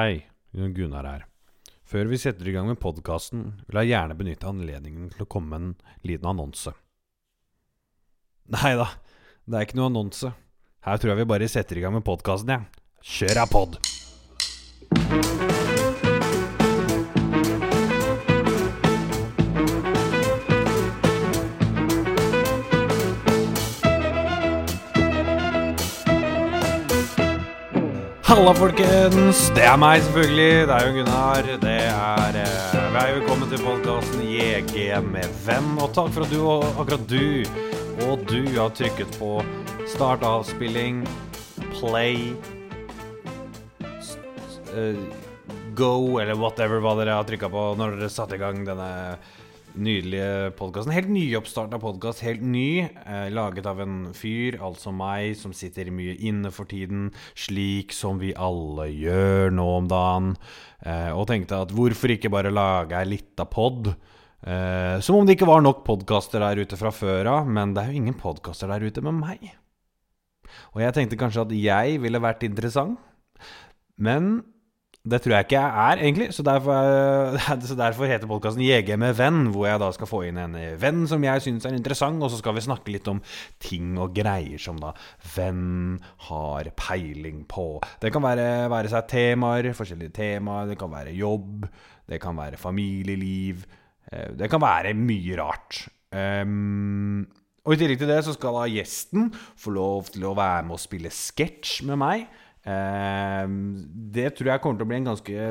Hei, Gunnar her. Før vi setter i gang med podkasten, vil jeg gjerne benytte anledningen til å komme med en liten annonse. Nei da, det er ikke noe annonse. Her tror jeg vi bare setter i gang med podkasten, jeg. Ja. Kjør av pod! Halla, folkens! Det er meg, selvfølgelig. Det er jo Gunnar. Det er eh, Vei velkommen til podkasten JG med venn. Og takk for at du og akkurat du og du har trykket på start avspilling, play, s- s- eh, go, eller whatever hva dere har trykka på når dere satte i gang denne nydelige podkasten. Helt nyoppstarta podkast, helt ny. Eh, laget av en fyr, altså meg, som sitter mye inne for tiden, slik som vi alle gjør nå om dagen. Eh, og tenkte at hvorfor ikke bare lage ei lita pod? Eh, som om det ikke var nok podkaster der ute fra før av, men det er jo ingen podkaster der ute med meg. Og jeg tenkte kanskje at jeg ville vært interessant, men det tror jeg ikke jeg er, egentlig. Så derfor, så derfor heter podkasten 'Jeger med venn, hvor jeg da skal få inn en venn som jeg syns er interessant, og så skal vi snakke litt om ting og greier som da venn har peiling på. Det kan være, være seg temaer, forskjellige temaer, det kan være jobb, det kan være familieliv, eh, det kan være mye rart. Um, og i tillegg til det så skal da gjesten få lov til å være med og spille sketsj med meg. Ehm, det tror jeg kommer til å bli en ganske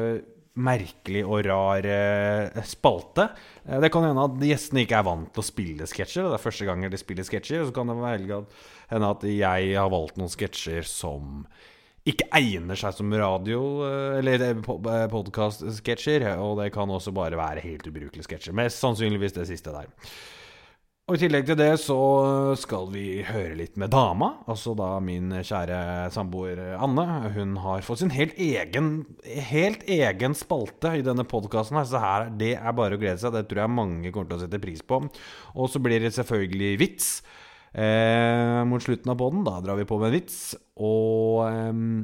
merkelig og rar eh, spalte. Eh, det kan hende at gjestene ikke er vant til å spille sketsjer. Det er første gang de spiller sketsjer. Så kan det hende at jeg har valgt noen sketsjer som ikke egner seg som radio- eh, eller podkast-sketsjer. Og det kan også bare være helt ubrukelige sketsjer. Mest sannsynligvis det siste der. Og I tillegg til det så skal vi høre litt med dama, altså da min kjære samboer Anne. Hun har fått sin helt egen, helt egen spalte i denne podkasten, så her, det er bare å glede seg. Det tror jeg mange kommer til å sette pris på. Og så blir det selvfølgelig vits eh, mot slutten av poden. Da drar vi på med en vits. Og ehm,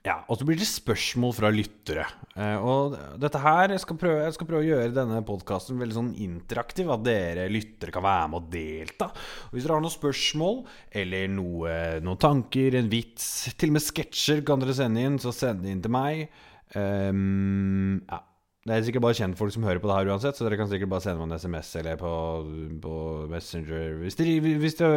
ja, og så blir det spørsmål fra lyttere. Eh, og dette her skal prøve, jeg skal prøve å gjøre denne podkasten veldig sånn interaktiv. At dere lyttere kan være med og delta. Og hvis dere har noen spørsmål eller noe, noen tanker, en vits, til og med sketsjer kan dere sende inn, så send det inn til meg. Um, ja. Det er sikkert bare kjentfolk som hører på det her uansett, så dere kan sikkert bare sende meg en SMS eller på, på Messenger. Hvis det, hvis det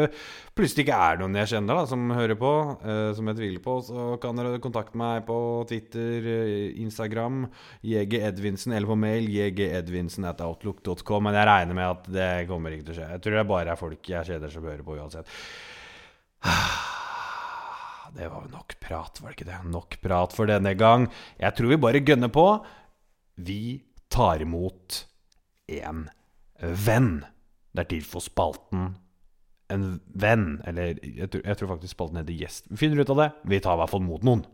plutselig ikke er noen jeg kjenner da som hører på, eh, som jeg tviler på, så kan dere kontakte meg på Twitter, eh, Instagram, JG Edvinsen, eller på mail jgedvinsen at outlook.com. Men jeg regner med at det kommer ikke til å skje. Jeg tror det bare er folk jeg kjeder som hører på uansett. Det var nok prat, var det ikke det? Nok prat for denne gang. Jeg tror vi bare gønner på. Vi tar imot en venn. Det er tid for spalten En venn. Eller jeg tror, jeg tror faktisk spalten heter Gjest. Vi finner ut av det. Vi tar i hvert fall mot noen.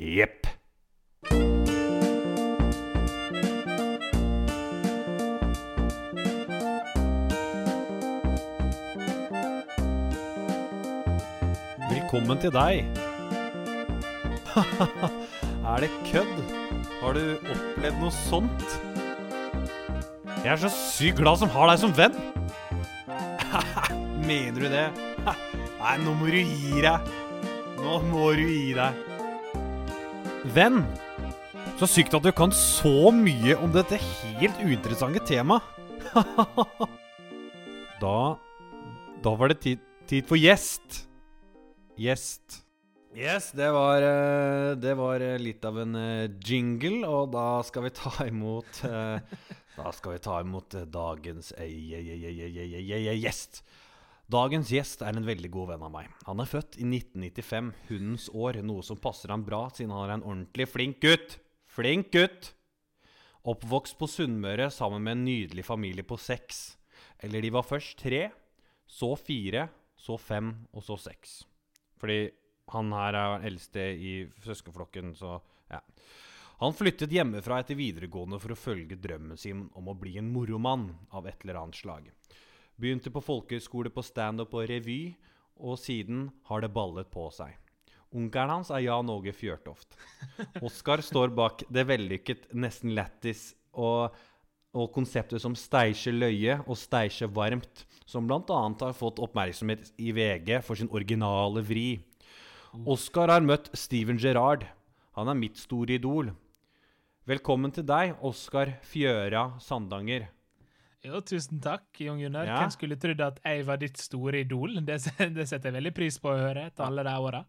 Jepp. Velkommen til deg. er det kødd? Har du opplevd noe sånt? Jeg er så sykt glad som har deg som venn. Mener du det? Nei, nå må du gi deg. Nå må du gi deg. Venn, så sykt at du kan så mye om dette helt uinteressante temaet. da Da var det tid, tid for gjest. Gjest. Yes, det var, eh, det var, eh, litt av en eh, jingle, og da skal vi ta imot Da skal vi ta imot dagens gjest. Dagens gjest er en veldig god venn av meg. Han er født i 1995, hundens år, noe som passer ham bra siden han er en ordentlig flink gutt. Flink gutt! Oppvokst på Sunnmøre sammen med en nydelig familie på seks. Eller de var først tre, så fire, så fem og så seks. Fordi han her er den eldste i søskenflokken, så ja. Han flyttet hjemmefra etter videregående for å følge drømmen sin om å bli en moromann av et eller annet slag. Begynte på folkehøyskole på standup og revy, og siden har det ballet på seg. Onkelen hans er Jan Åge Fjørtoft. Oskar står bak det vellykket, nesten lættis og, og konseptet som Steisje løye og Steisje varmt, som bl.a. har fått oppmerksomhet i VG for sin originale vri. Oskar har møtt Steven Gerrard. Han er mitt store idol. Velkommen til deg, Oskar Fjøra Sandanger. Jo, tusen takk, Jon Gunnar. Ja. Hvem skulle trodd at jeg var ditt store idol? Det, det setter jeg veldig pris på å høre etter alle de åra.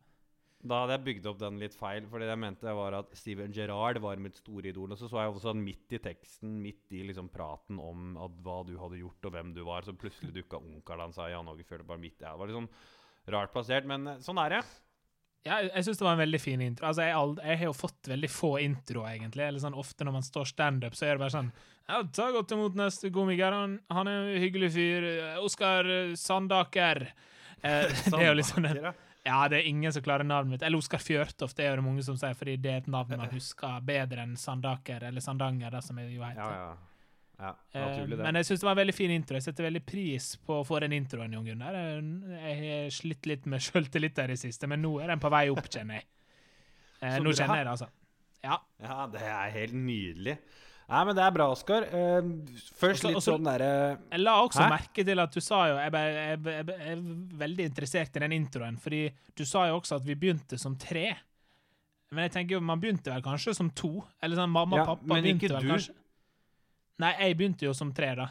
Da hadde jeg bygd opp den litt feil, for det jeg mente var at Steven Gerrard var mitt store idol. Og så så jeg også at midt i teksten, midt i liksom praten om hva du hadde gjort og hvem du var, så plutselig dukka onkelen hans av Jan Åge bare midt i. Det var litt sånn rart plassert, men eh, sånn er det. Ja, jeg syns det var en veldig fin intro. Altså, jeg, ald- jeg har jo fått veldig få introer, egentlig. Eller sånn, Ofte når man står standup, så er det bare sånn ja, Ta godt imot neste komiker. Han, han er en hyggelig fyr. Oskar eh, Sandaker. Eh, det er jo liksom den, ja. Ja, det er ingen som klarer navnet mitt. Eller Oskar Fjørtoft, det er jo det mange som sier, fordi det er et navn man husker bedre enn Sandaker, eller Sandanger, det som jeg jo heter. Ja, ja. Ja Eh, naturlig. Men jeg syns det var en veldig fin intro. Jeg setter veldig pris på å få den introen, Jon Gunnar. Jeg har slitt litt med sjøltillit der i siste, men nå er den på vei opp, kjenner jeg. Eh, nå kjenner jeg det, altså. Ja. Ja, det er helt nydelig. Nei, men det er bra, Oskar. Eh, først litt sånn derre Jeg la også Hæ? merke til at du sa jo jeg, ble, jeg, jeg, jeg er veldig interessert i den introen, fordi du sa jo også at vi begynte som tre. Men jeg tenker jo, man begynte vel kanskje som to? Eller sånn mamma og Ja, pappa begynte vel du. kanskje Nei, jeg begynte jo som tre, da.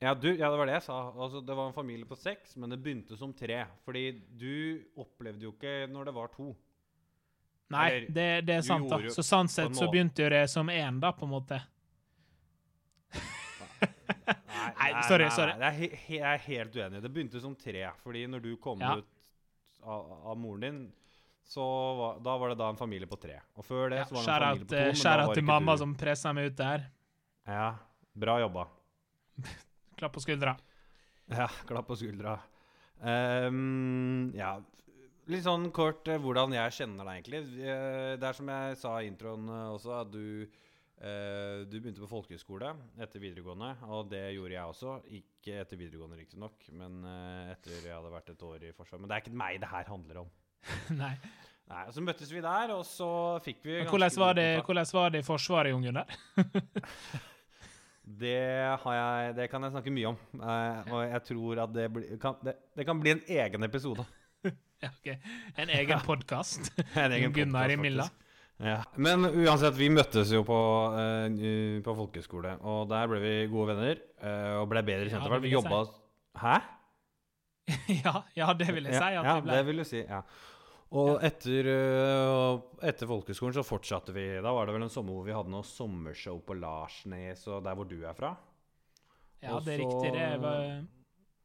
ja, du, ja, det var det jeg sa. Altså, det var en familie på seks, men det begynte som tre. Fordi du opplevde jo ikke når det var to. Nei, Eller, det, det er sant, da. Så sant sett så begynte jo det som én, da, på en måte. Nei, Nei, sorry, sorry. Nei, det er he jeg er helt uenig. Det begynte som tre. Fordi når du kom Ja. ut av, av moren din, så var, da var det da en familie på tre. Og før det Ja, så var det en familie på to. da var til mamma du. som pressa meg ut der. Ja, bra jobba. Klapp på skuldra. Ja, klapp på skuldra. Um, ja, litt sånn kort eh, hvordan jeg kjenner deg egentlig. Eh, Det er som jeg sa i introen eh, også, at du uh, du begynte på folkehøyskole etter videregående, og det gjorde jeg også. Ikke etter videregående, riktignok, men uh, etter jeg hadde vært et år i Forsvaret. Men det er ikke meg det her handler om. Nei. Nei, og Så møttes vi der, og så fikk vi Hvordan var, det, hvordan var det i Forsvaret, Jon Gunnar? Det, har jeg, det kan jeg snakke mye om. Eh, og jeg tror at det, bli, kan, det, det kan bli en egen episode. Ja, ok. En egen podkast. En egen Gunnar i Milla. Ja. Men uansett, vi møttes jo på, eh, på folkehøyskole, og der ble vi gode venner. eh, og ble bedre kjent. Ja, vi jobba si. Hæ? ja, ja, det vil jeg si. At ja, det ble. det vil du si. ja Og etter, øh, etter folkehøyskolen så fortsatte vi. Da var det vel en sommer hvor vi hadde noe sommershow på Larsnes og der hvor du er fra. Ja, det er riktig. Det var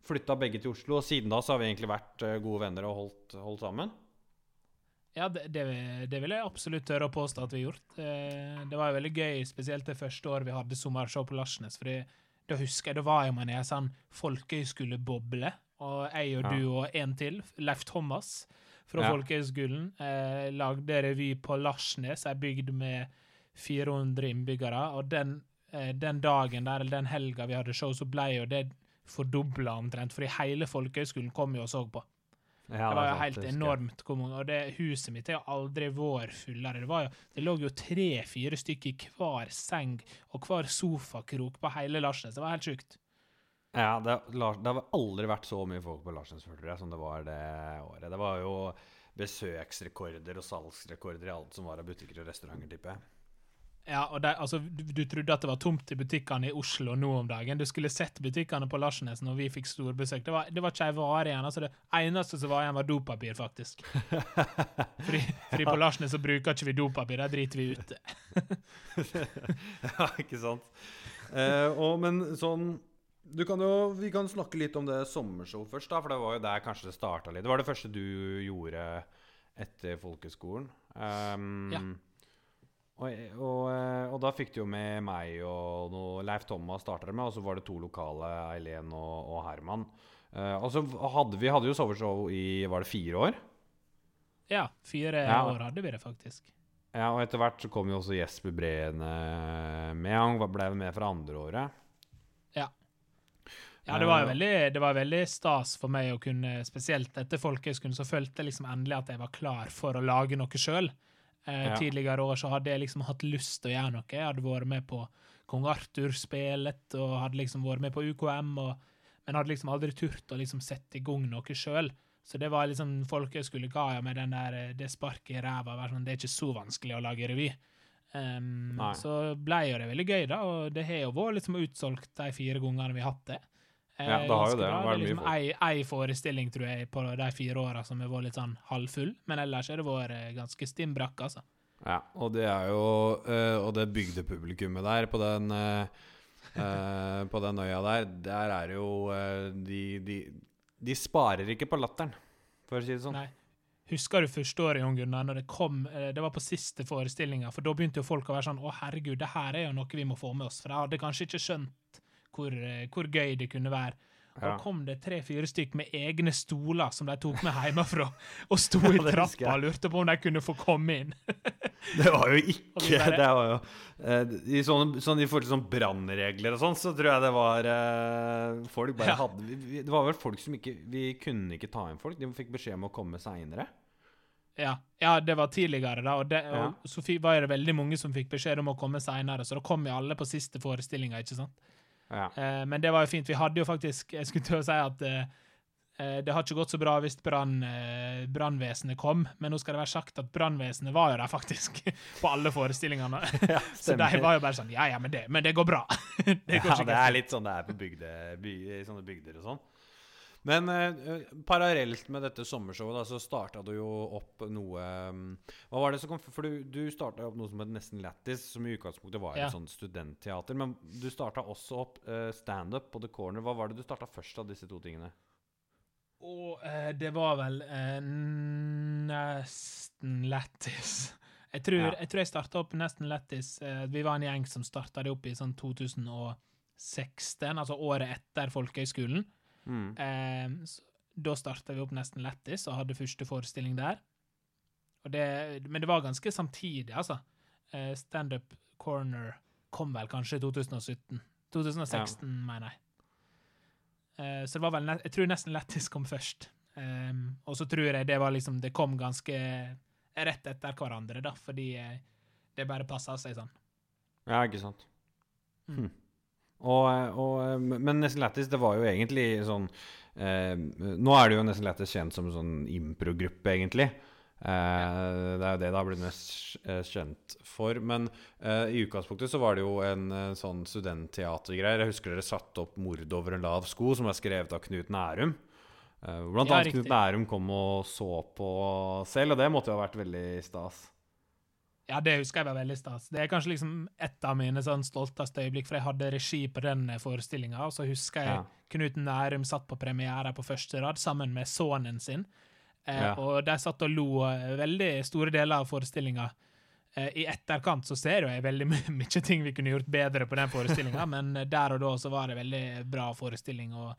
Flytta begge til Oslo, og siden da så har vi egentlig vært øh, gode venner og holdt, holdt sammen. Ja, det, det, det vil jeg absolutt tørre å påstå at vi har gjort. Eh, Det var jo veldig gøy, spesielt det første året vi hadde sommershow på Larsnes. For da husker jeg, da var jo man i ei sånn folkehøyskoleboble. Og jeg og du og en til, Leif Thomas fra Ja. folkehøyskolen, eh, lagde revy på Larsnes, ei bygd med 400 innbyggere. Og den, eh, den dagen der, eller den helga vi hadde show, så ble jo det fordobla omtrent. Fordi hele folkehøyskolen kom jo og så på. Ja, Det var jo helt enormt. hvor mange- Og det huset mitt har aldri vært fullere. Det, var jo, det lå jo tre-fire stykker i hver seng og hver sofakrok på hele Larsnes. Det var helt sjukt. Ja, det, Lars- det har aldri vært så mye folk på Larsens tror som det var det året. Det var jo besøksrekorder og salgsrekorder i alt som var av butikker og restauranter, tipper jeg. Ja, og det, altså, du, du trodde at det var tomt i butikkene i Oslo nå om dagen. Du skulle sett butikkene på Larsnes når vi fikk storbesøk. Det var, det var ikke ei vare igjen. altså Det eneste som var igjen, var dopapir, faktisk. Fordi, fordi på Larsnes så bruker ikke vi dopapir, der driter vi ute. ja, ikke sant? Eh, og, men sånn kan jo, Vi kan snakke litt om det sommershowet først, da, for det var jo der kanskje det starta litt. Det var det første du gjorde etter folkeskolen. Um, Ja. og, og, eh, og da fikk du jo med meg og noe Leif Thomas starta det med, og så var det to lokale, Eileen og, og Herman. Uh, og så hadde vi hadde jo sommershow i var det fire år. Ja, fire Ja. år hadde vi det, faktisk. Ja, Og etter hvert så kom jo også Jesper Breen eh, med. Han ble med fra andre året. Ja. Ja, det var Eh, veldig, det var veldig stas for meg å kunne, spesielt etter folkehøyskolen, så følte jeg liksom endelig at jeg var klar for å lage noe sjøl. Eh, Ja. Tidligere år så hadde jeg liksom hatt lyst til å gjøre noe. Jeg hadde vært med på Kong Arthur-spelet og hadde liksom vært med på UKM, og, men hadde liksom aldri turt å liksom sette i gang noe sjøl. Så det var liksom folkehøyskole ga jeg med den der, eh, det sparket i ræva. Sånn, det er ikke så vanskelig å lage revy. Um, så ble jo det veldig gøy, da, og det har jo vært liksom utsolgt de fire gangene vi har hatt det. Eh, Ja, det har jo det. bra. Det er liksom ei, ei forestilling, tror jeg, på de fire åra som har vært litt sånn halvfull, men ellers har det vært eh, ganske stinn brakk, altså. Ja, og det er jo eh, Og det bygdepublikummet der på den På den øya der, der er det jo de, de, de sparer ikke på latteren, for å si det sånn. Nei. Husker du første året, Jon Gunnar, når det kom Det var på siste forestillinga, for da begynte jo folk å være sånn Å, herregud, det her er jo noe vi må få med oss. For jeg hadde kanskje ikke skjønt hvor, eh, hvor gøy det kunne være. Ja. Og kom det tre-fire stykk med egne stoler som de tok med hjemmefra, og sto i Ja, trappa og lurte på om de kunne få komme inn. Det var jo ikke Det var jo eh, I sånne, sånne, forhold til sånn brannregler og sånn, så tror jeg det var eh, Folk bare Ja. hadde vi, Det var vel folk som ikke Vi kunne ikke ta inn folk. De fikk beskjed om å komme seinere. Ja, ja, det var tidligere, da. Og, det, og så fi- var det veldig mange som fikk beskjed om å komme seinere, så da kom jo alle på siste forestillinga, ikke sant? Ja. Eh, men det var jo fint. Vi hadde jo faktisk Jeg skulle til å si at eh, eh, det har ikke gått så bra hvis eh, brannvesenet kom, men nå skal det være sagt at brannvesenet var jo der faktisk, på alle forestillingene. ja, Så de var jo bare sånn Ja, ja, men det, men det går bra. det går ja, det er litt sånn det er på bygde, by, i sånne bygder og sånn. Men eh, parallelt med dette sommershowet da, så starta du jo opp noe mm, Hva var det som kom For du, du starta opp noe som het Nesten Lættis, som i utgangspunktet var Ja. et sånt studentteater. Men du starta også opp eh, standup på The Corner. Hva var det du starta først av disse to tingene? Og eh, det var vel eh, nesten lættis. Jeg tror, Ja. jeg tror jeg starta opp nesten lættis. Eh, vi var en gjeng som starta det opp i sånn 2016, altså året etter folkehøgskolen. Mm. Eh, da starta vi opp nesten lættis og hadde første forestilling der. Det, men det var ganske samtidig, altså. Eh, Standup Corner kom vel kanskje i 2017. 2016, mener jeg. Eh, så det var vel Jeg tror nesten Lættis kom først. Um, og så tror jeg det var liksom Det kom ganske rett etter hverandre, da, fordi eh, det bare passa seg sånn. Ja, ikke sant. Mm. Hm. Og, og, men Nesten Lættis, det var jo egentlig sånn eh, Nå er det jo Nesten Lættis kjent som en sånn improgruppe, egentlig. Eh, det er jo det det har blitt mest eh, kjent for. Men eh, i utgangspunktet så var det jo en eh, sånn studentteatergreier. Jeg husker dere satte opp 'Mord over en lav sko', som er skrevet av Knut Nærum. Eh, blant Ja, annet riktig. Knut Nærum kom og så på selv, og det måtte jo ha vært veldig stas. Ja, det husker jeg var veldig stas. Det er kanskje liksom et av mine sånn stolteste øyeblikk, for jeg hadde regi på den forestillinga, og så husker jeg Ja. Knut Nærum satt på premiere på første rad sammen med sønnen sin, eh, Ja. og de satt og lo eh, veldig store deler av forestillinga. Eh, I etterkant så ser jo jeg veldig my mye ting vi kunne gjort bedre på den forestillinga, men eh, der og da så var det veldig bra forestilling og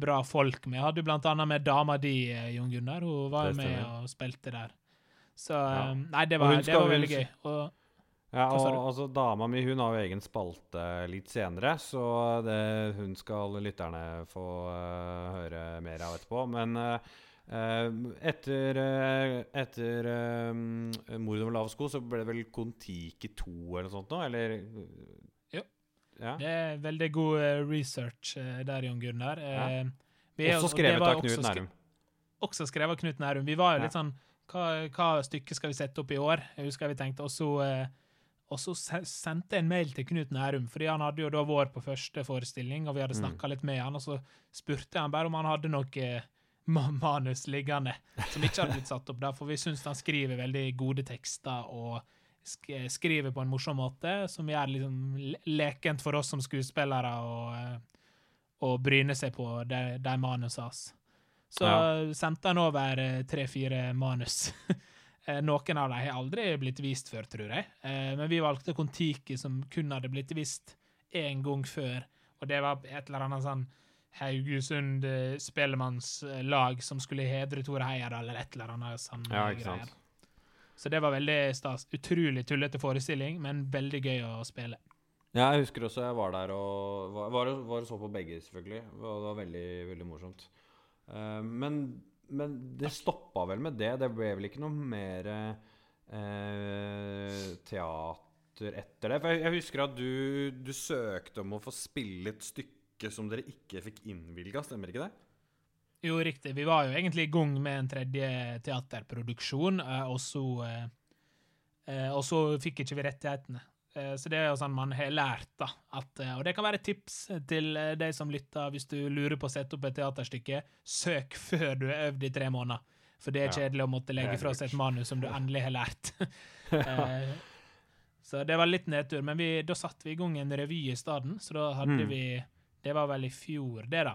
bra folk med. Jeg hadde blant annet med dama di, eh, Jon Gunnar, hun var med og spilte der. Så Ja. eh, Nei, det var, det var veldig gøy. Og Ja, og altså, Dama mi hun har jo egen spalte litt senere, så det, hun skal lytterne få uh, høre mer av etterpå. Men eh, etter, etter uh, mordet over lav sko så ble det vel Kon-Tiki 2 eller noe sånt nå? Eller Jo. Ja. Det er veldig god research der, Jon Gunnar. Vi er- Også og skrevet var av Knut Nærum. Også skrevet av Knut Nærum. Vi var jo Ja. litt sånn hva, hva stykke skal vi sette opp i år? Jeg husker vi tenkte, og så, eh, og så sendte jeg en mail til Knut Nærum, fordi han hadde jo da vært på første forestilling, og vi hadde Mm. litt med han, og så spurte jeg han bare om han hadde noe eh, manus liggende som ikke hadde blitt satt opp, der, for vi syns han skriver veldig gode tekster og skriver på en morsom måte, som gjør det liksom lekent for oss som skuespillere eh, å bryne seg på de, de manusene hans. Så Ja. sendte han over eh, tre-fire manus. Eh, Noen av dem har aldri blitt vist før, tror jeg. Eh, Men vi valgte Kon-Tiki, som kun hadde blitt vist én gang før. Og det var et eller annet sånn Haugesund spellemannslag som skulle hedre Tore Heier, eller et eller annet sånn Ja, greier. Så det var veldig stas. Utrolig tullete forestilling, men veldig gøy å spille. Ja, jeg husker også jeg var der og var, var, var og så på begge, selvfølgelig. Og det var veldig, veldig morsomt. Eh, men, men det stoppa vel med det? Det ble vel ikke noe mer eh, teater etter det? For jeg, jeg husker at du, du søkte om å få spille et stykke som dere ikke fikk innvilga, stemmer ikke det? Jo, riktig. Vi var jo egentlig i gang med en tredje teaterproduksjon, eh, og så eh, Og så fikk ikke vi rettighetene. Eh, Så det er jo sånn man har lært, da. At, eh, og det kan være et tips til eh, de som lytter, hvis du lurer på å sette opp et teaterstykke. Søk før du har øvd i tre måneder. For det er kjedelig å måtte legge fra seg et manus som du endelig har lært. Så det var litt nedtur. Men vi, da satte vi i gang en revy i stedet, så da hadde Mm. vi Det var vel i fjor, det, da.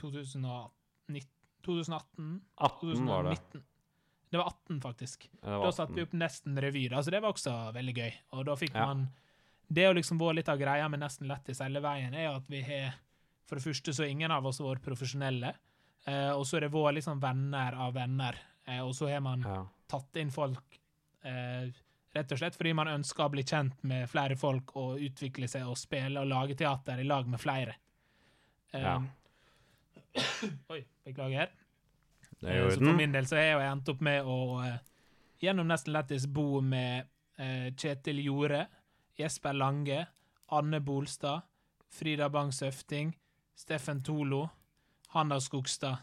2019, 2018 18 var det. 2019. Det var 18, faktisk. Var 18. Da satte vi opp Nesten revy, da, så det var også veldig gøy. Og da fikk Ja. man Det å liksom vært litt av greia med Nesten Lættis hele veien, er at vi har For det første så er ingen av oss vært profesjonelle, eh, og så er det våre liksom venner av venner, eh, og så har man Ja. tatt inn folk eh, rett og slett fordi man ønsker å bli kjent med flere folk og utvikle seg og spille og lage teater i lag med flere. Um, Ja. Oi, beklager. Det er Eh, orden. for min del så har jeg endt opp med å eh, gjennom Nesten Lættis bo med eh, Kjetil Jorde, Jesper Lange, Anne Bolstad, Frida Bang Søfting, Steffen Tolo, Hanna Skogstad,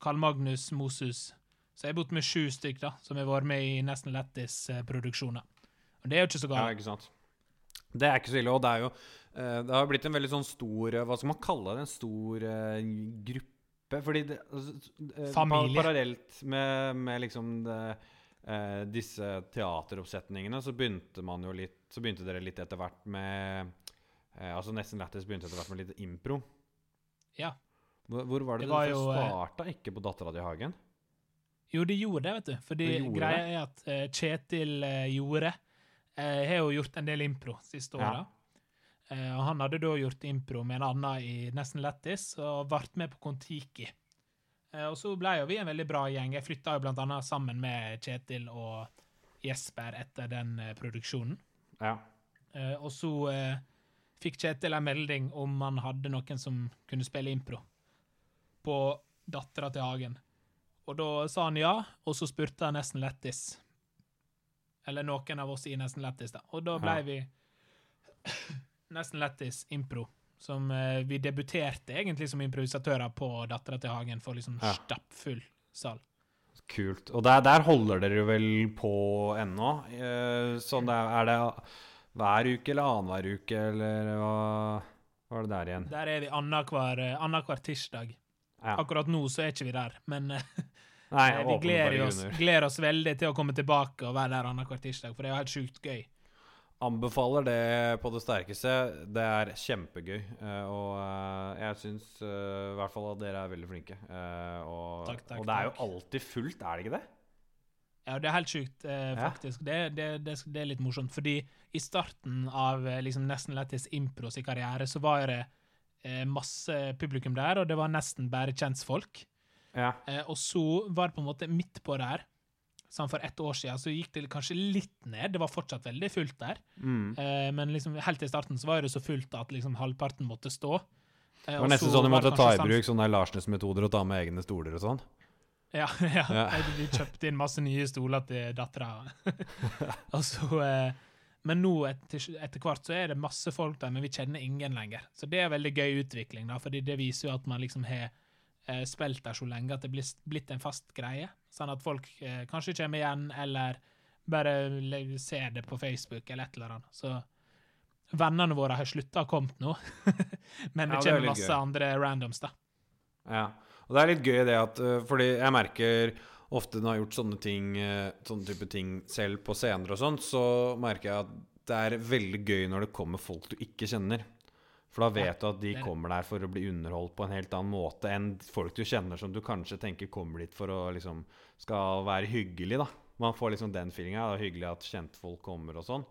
Karl Magnus Moshus. Så jeg har bodd med sju stykk da, som har vært med i Nesten Lættis-produksjoner. Og det er jo ikke så galt. Ja, ikke sant. Det er ikke så ille. Og det er jo Det har blitt en veldig sånn stor Hva skal man kalle det? En stor uh, gruppe? Fordi det altså, eh, Familie. Parallelt med, med liksom det, eh, disse teateroppsetningene, så begynte man jo litt Så begynte dere litt etter hvert med eh, Altså Nesten Lættis begynte etter hvert med litt impro. Ja. Hvor, hvor var det, Det var du eh, starta? Ikke på Dattera di Hagen? Jo, de gjorde det, vet du. Fordi Det greia er at uh, Kjetil uh, Jorde har jo gjort en del impro siste åra. Og han hadde da gjort impro med en annen i Nesten Lættis, og ble med på Kon-Tiki. Eh, og så ble jo vi en veldig bra gjeng. Jeg flytta jo blant annet sammen med Kjetil og Jesper etter den eh, produksjonen. Ja. Eh, og så eh, fikk Kjetil en melding om han hadde noen som kunne spille impro på Dattera til Hagen. Og da sa han ja, og så spurte han Nesten Lættis. Eller noen av oss i Nesten Lættis, da. Og da ble Ja. vi Nesten Lættis impro. Som eh, vi debuterte egentlig som improvisatører på Dattera til Hagen for liksom Ja. stappfull sal. Kult. Og der, der holder dere jo vel på ennå? Sånn det er, er det hver uke eller annenhver uke, eller hva var det der igjen? Der er vi annenhver eh, tirsdag. Ja. Akkurat nå så er ikke vi der, men eh, Nei, vi gleder oss, gleder oss veldig til å komme tilbake og være der annenhver tirsdag, for det er jo helt sjukt gøy. Anbefaler det på det sterkeste. Det er kjempegøy. eh, og eh, jeg syns eh, i hvert fall at dere er veldig flinke. Og, Takk, takk, og det er jo alltid fullt, er det ikke det? Ja, det er helt sjukt, faktisk. Ja. Det, det, det, er litt morsomt, fordi i starten av liksom Nesten Lættis impro sin karriere, så var det masse publikum der, og det var nesten bare kjentfolk. Ja. Og så var det på en måte midt på der, sånn for ett år siden, så gikk det kanskje litt ned. Det var fortsatt veldig fullt der. Mm. Eh, men liksom helt i starten så var det så fullt at liksom halvparten måtte stå. Eh, Det var nesten så sånn du måtte ta i bruk sånne Larsnes-metoder og ta med egne stoler og sånn. Ja, ja. Ja. Vi kjøpte inn masse nye stoler til dattera. eh, Men nå etter, etter hvert så er det masse folk der, men vi kjenner ingen lenger. Så det er veldig gøy utvikling, da, fordi det viser jo at man liksom har eh, spilt der så lenge at det blir blitt en fast greie. Sånn at folk eh, kanskje kommer igjen, eller bare ser det på Facebook eller et eller annet. Så vennene våre har slutta å komme nå, men det Ja, er kommer litt masse gøy. andre randoms, da. Ja. Og det er litt gøy det at øh, Fordi jeg merker ofte når jeg har gjort sånne ting øh, Sånne type ting selv på scener og sånn, så merker jeg at det er veldig gøy når det kommer folk du ikke kjenner. For da vet du at de er kommer der for å bli underholdt på en helt annen måte enn folk du kjenner som du kanskje tenker kommer dit for å liksom skal være hyggelig, da. Man får liksom den feelinga. Det er hyggelig at kjentfolk kommer og sånn.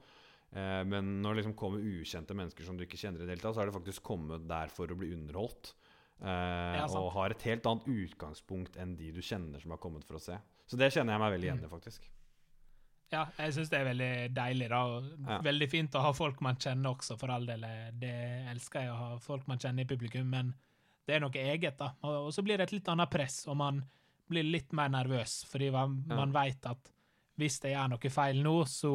Eh, men når det liksom kommer ukjente mennesker som du ikke kjenner i det hele tatt, så er det faktisk kommet der for å bli underholdt. Eh, Ja, og har et helt annet utgangspunkt enn de du kjenner som har kommet for å se. Så det kjenner jeg meg veldig igjen i, faktisk. Ja, jeg syns det er veldig deilig, da. Ja. Veldig fint å ha folk man kjenner også, for all del. Det elsker jeg å ha folk man kjenner i publikum, men det er noe eget, da. Og, så blir det et litt annet press, og man blir litt mer nervøs, fordi man, Ja. man veit at hvis jeg gjør noe feil nå, så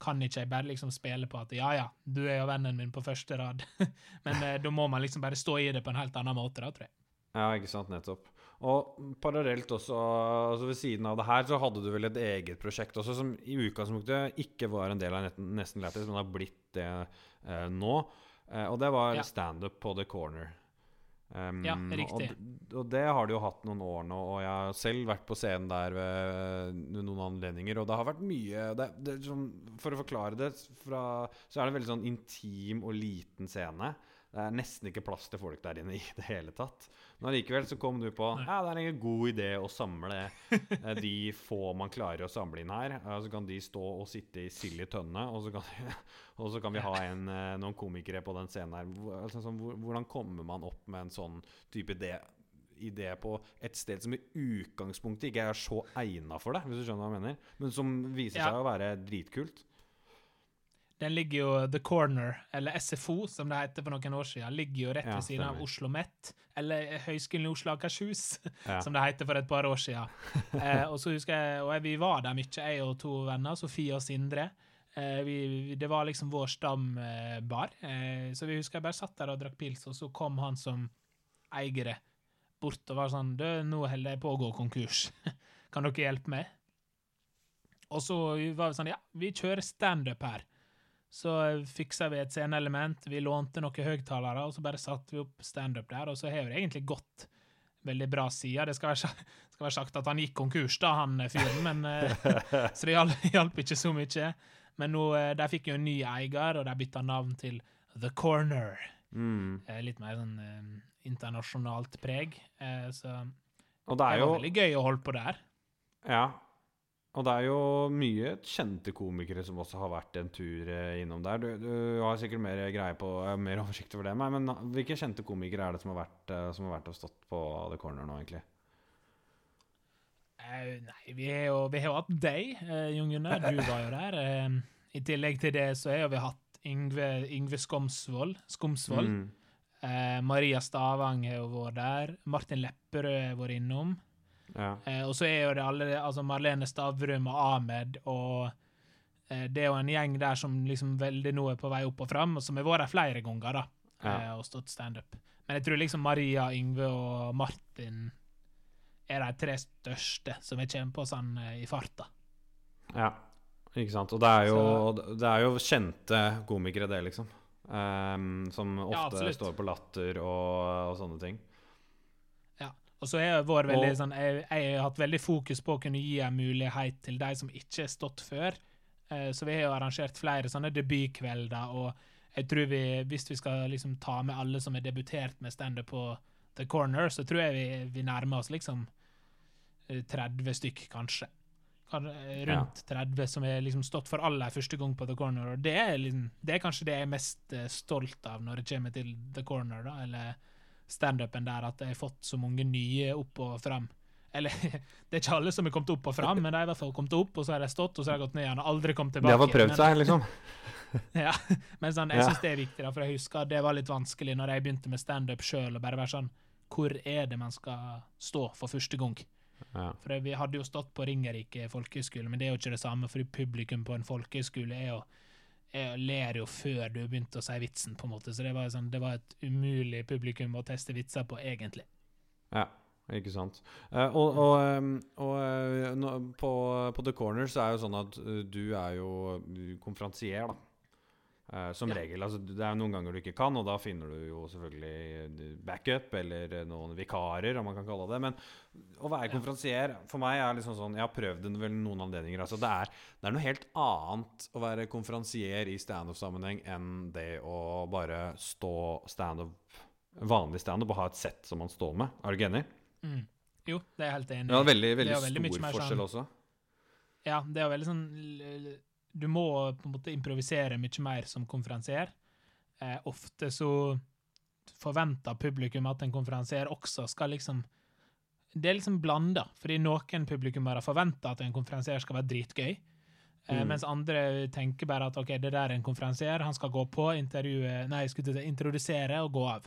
kan ikke jeg bare liksom spille på at ja, ja, du er jo vennen min på første rad. men eh, da må man liksom bare stå i det på en helt annen måte, da, tror jeg. Ja, ikke sant, nettopp. Og parallelt også, altså ved siden av det her, så hadde du vel et eget prosjekt også, som i utgangspunktet ikke var en del av Nesten, Lættis, men har blitt det eh, nå. Eh, og det var Ja. standup på The Corner. Um, Ja, riktig. Og, og det har du jo hatt noen år nå, og jeg har selv vært på scenen der ved, noen anledninger, og det har vært mye det, det, sånn, For å forklare det, fra, så er det en veldig sånn intim og liten scene. Det er nesten ikke plass til folk der inne i det hele tatt. Men allikevel så kom du på Ja, det er en god idé å samle eh, de få man klarer å samle inn her. Så kan de stå og sitte i sild i tønne, og så kan, og så kan vi ha en, eh, noen komikere på den scenen her. Altså, sånn, hvor- hvordan kommer man opp med en sånn type idé? idé på et sted som i utgangspunktet ikke er så egna for det, hvis du skjønner hva jeg mener, men som viser Ja. seg å være dritkult. Den ligger jo The Corner, eller SFO, som det heter for noen år siden, ligger jo rett Ja, ved siden av. Oslo Met, eller Høgskolen i Oslo og Akershus, Ja. som det heter for et par år siden. eh, og så husker jeg, og vi var der mye, jeg og to venner, Sofie og Sindre. Eh, vi, vi- det var liksom vår stambar, eh, så vi husker jeg bare satt der og drakk pils, og så kom han som eier det bort og var sånn Du, nå holder jeg på å gå konkurs. kan dere hjelpe meg? Og så var vi sånn Ja, vi kjører standup her. Så fiksa vi et sceneelement, vi lånte noen høyttalere, og så bare satte vi opp standup der, og så har det egentlig gått veldig bra siden. Det skal være, skal være sagt at han gikk konkurs, da, han eh, fyren, men eh, Så det hjalp, ikke så mye. Men nå, eh, de fikk jo en ny eier, og de bytta navn til The Corner. Mm. Litt mer sånn internasjonalt preg. Eh, Så Og det det er jo var veldig gøy å holde på der. Ja. Og det er jo mye kjente komikere som også har vært en tur eh, innom der. Du, du har sikkert mer greie på eh, mer oversikt over det, men, men hvilke kjente komikere er det som har vært, eh, som har vært og stått på The Corner nå, egentlig? Uh, nei, vi har jo vi har jo hatt deg, uh, Jon Gunnar. Du var jo der. Uh, I tillegg til det så har vi hatt Yngve, Yngve Skomsvold. Skomsvold. Mm. Eh, Maria Stavang har jo vært der. Martin Lepperød har vært innom. Ja. Eh, og så er jo det alle altså Marlene Stavrum og Ahmed og eh, Det er jo en gjeng der som liksom veldig nå er på vei opp og fram, og som har vært der flere ganger da, Ja. eh, og stått standup. Men jeg tror liksom Maria, Yngve og Martin er de tre største som jeg kommer på sånn eh, i farta. ja. Ikke sant. Og det er jo, det er jo kjente komikere, det, liksom. Um, som ofte ja, står på latter og, og sånne ting. Og så har jeg vært veldig sånn jeg, jeg har hatt veldig fokus på å kunne gi en mulighet til de som ikke har stått før. Eh, så vi har jo arrangert flere sånne debutkvelder, og jeg tror vi, hvis vi skal liksom ta med alle som har debutert med standup på The Corner, så tror jeg vi, vi nærmer oss liksom eh, 30 stykk, kanskje. Eh, Rundt 30 som har liksom stått for aller første gang på The Corner. Og det er, liksom, det er kanskje det jeg er mest eh, stolt av når det kommer til The Corner, da, eller standupen der, at jeg har fått så mange nye opp og fram. Eller, det er ikke alle som har kommet opp og fram, men de har i hvert fall kommet opp, og så har de stått, og så har de gått ned igjen og aldri kommet tilbake. De har fått prøvd seg, liksom. Ja, men sånn, jeg syns det er viktig, da, for jeg husker det var litt vanskelig når jeg begynte med standup sjøl, å bare være sånn Hvor er det man skal stå for første gang? Ja. For vi hadde jo stått på Ringerike folkehøgskole, men det er jo ikke det samme, for publikum på en folkehøgskole er jo jeg ler jo før du begynte å si vitsen, på en måte, så det var, sånn, det var et umulig publikum å teste vitser på, egentlig. Ja, ikke sant. Eh, og og, og eh, på, på The Corner så er jo sånn at eh, du er jo konferansier, da. Eh, som Ja. regel. Altså, det er noen ganger du ikke kan, og da finner du jo selvfølgelig eh, backup eller eh, noen vikarer, om man kan kalle det. Men å være Ja. konferansier for meg er liksom sånn Jeg har prøvd det vel noen anledninger. Altså, det, er, det er noe helt annet å være konferansier i standup-sammenheng enn det å bare stå standup vanlig standup og ha et sett som man står med. Er du ikke enig? Mm. Jo, det er jeg helt enig Ja, veldig, veldig Det er veldig stor forskjell sånn- også. Ja, det er jo veldig sånn Du må på en måte improvisere mye mer som konferansier. Eh, ofte så forventer publikum at en konferansier også skal liksom Det er liksom blanda, fordi noen publikummere forventer at en konferansier skal være dritgøy, Eh, Mm. Mens andre tenker bare at ok, det der er en konferansier, han skal gå på, nei, jeg skulle introdusere og gå av.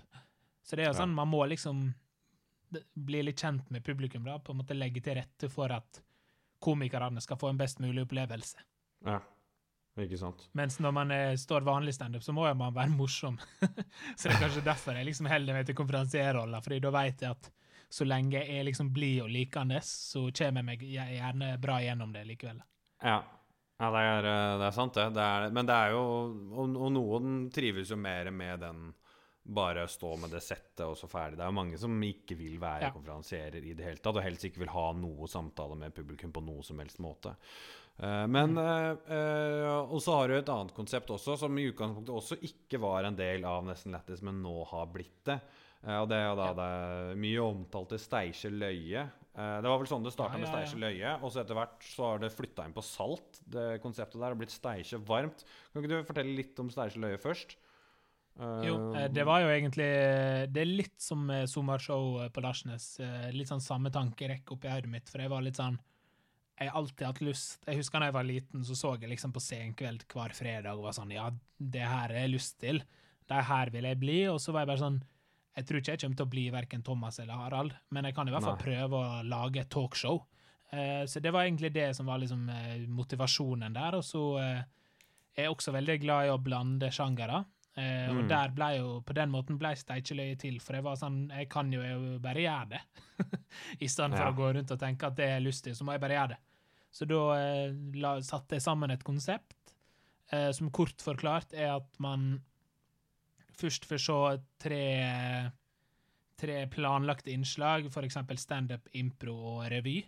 Så det er jo Ja. sånn, man må liksom bli litt kjent med publikum, da, på en måte legge til rette for at komikerne skal få en best mulig opplevelse. Ja, ikke sant. Mens når man er, står vanlig standup, så må jo man være morsom. så det er kanskje derfor jeg liksom holder meg til konferansierrolla, fordi da vet jeg at så lenge jeg liksom blir og likende, så kommer jeg meg gjerne bra gjennom det likevel. Ja. Ja, det er, eh, det er sant, det. det er, men det er jo og, og noen trives jo mer med den bare stå med det settet og så ferdig. Det er jo mange som ikke vil være Ja. konferansierer i det hele tatt, og helst ikke vil ha noe samtale med publikum på noe som helst måte. Eh, men eh, eh, Og så har du et annet konsept også, som i utgangspunktet også ikke var en del av Nesten Lættis, men nå har blitt det. Og det er jo da det mye omtalte Steinkjer Løye. Det var vel sånn det starta Ja, med ja, med Steinkjer Løye, og så etter hvert så har det flytta inn på Salt. Det konseptet der har blitt Steinkjer varmt. Kan ikke du fortelle litt om Steinkjer Løye først? Jo, det var jo egentlig Det er litt som sommershow på Larsnes. Litt sånn samme tankerekke oppi hodet mitt, for jeg var litt sånn Jeg alltid hatt lyst Jeg husker da jeg var liten, så så jeg liksom på Senkveld hver fredag og var sånn Ja, det her har jeg lyst til. Det her vil jeg bli. Og så var jeg bare sånn Jeg tror ikke jeg kommer til å bli verken Thomas eller Harald, men jeg kan i hvert fall Nei. prøve å lage et talkshow. Eh, Så det var egentlig det som var liksom eh, motivasjonen der. Og så eh, er jeg også veldig glad i å blande sjangere. Eh, og Mm. der ble jo, på den måten ble steikjeløyet til, for jeg var sånn, jeg kan jo jo bare gjøre det. I stedet for Ja. å gå rundt og tenke at det er lystig, så må jeg bare gjøre det. Så da eh, la, satte jeg sammen et konsept, eh, som kort forklart er at man først får se tre, tre planlagte innslag, eksempel stand-up, impro og revy.